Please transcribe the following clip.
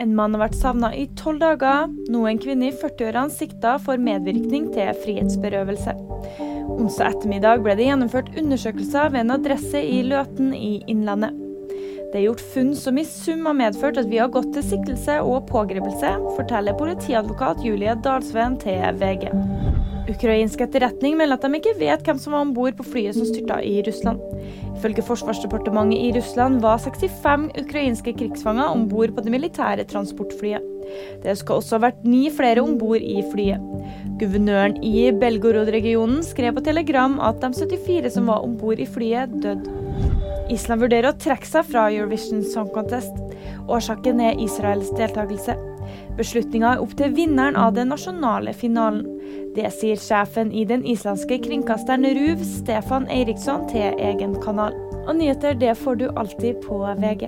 En mann har vært savna i tolv dager. Nå er en kvinne i 40-årene sikta for medvirkning til frihetsberøvelse. Onsdag ettermiddag ble det gjennomført undersøkelser ved en adresse i Løten i Innlandet. Det er gjort funn som i sum har medført at vi har gått til siktelse og pågripelse, forteller politiadvokat Julie Dalsveen til VG. Ukrainsk etterretning melder at de ikke vet hvem som var om bord på flyet som styrta i Russland. Ifølge Forsvarsdepartementet i Russland var 65 ukrainske krigsfanger om bord på det militære transportflyet. Det skal også ha vært ni flere om bord i flyet. Guvernøren i Belgorod-regionen skrev på telegram at de 74 som var om bord i flyet, døde. Island vurderer å trekke seg fra Eurovision Song Contest. Årsaken er Israels deltakelse. Beslutninga er opp til vinneren av den nasjonale finalen. Det sier sjefen i den islandske kringkasteren RUV, Stefan Eiriksson, til egen kanal. Og nyheter det får du alltid på VG.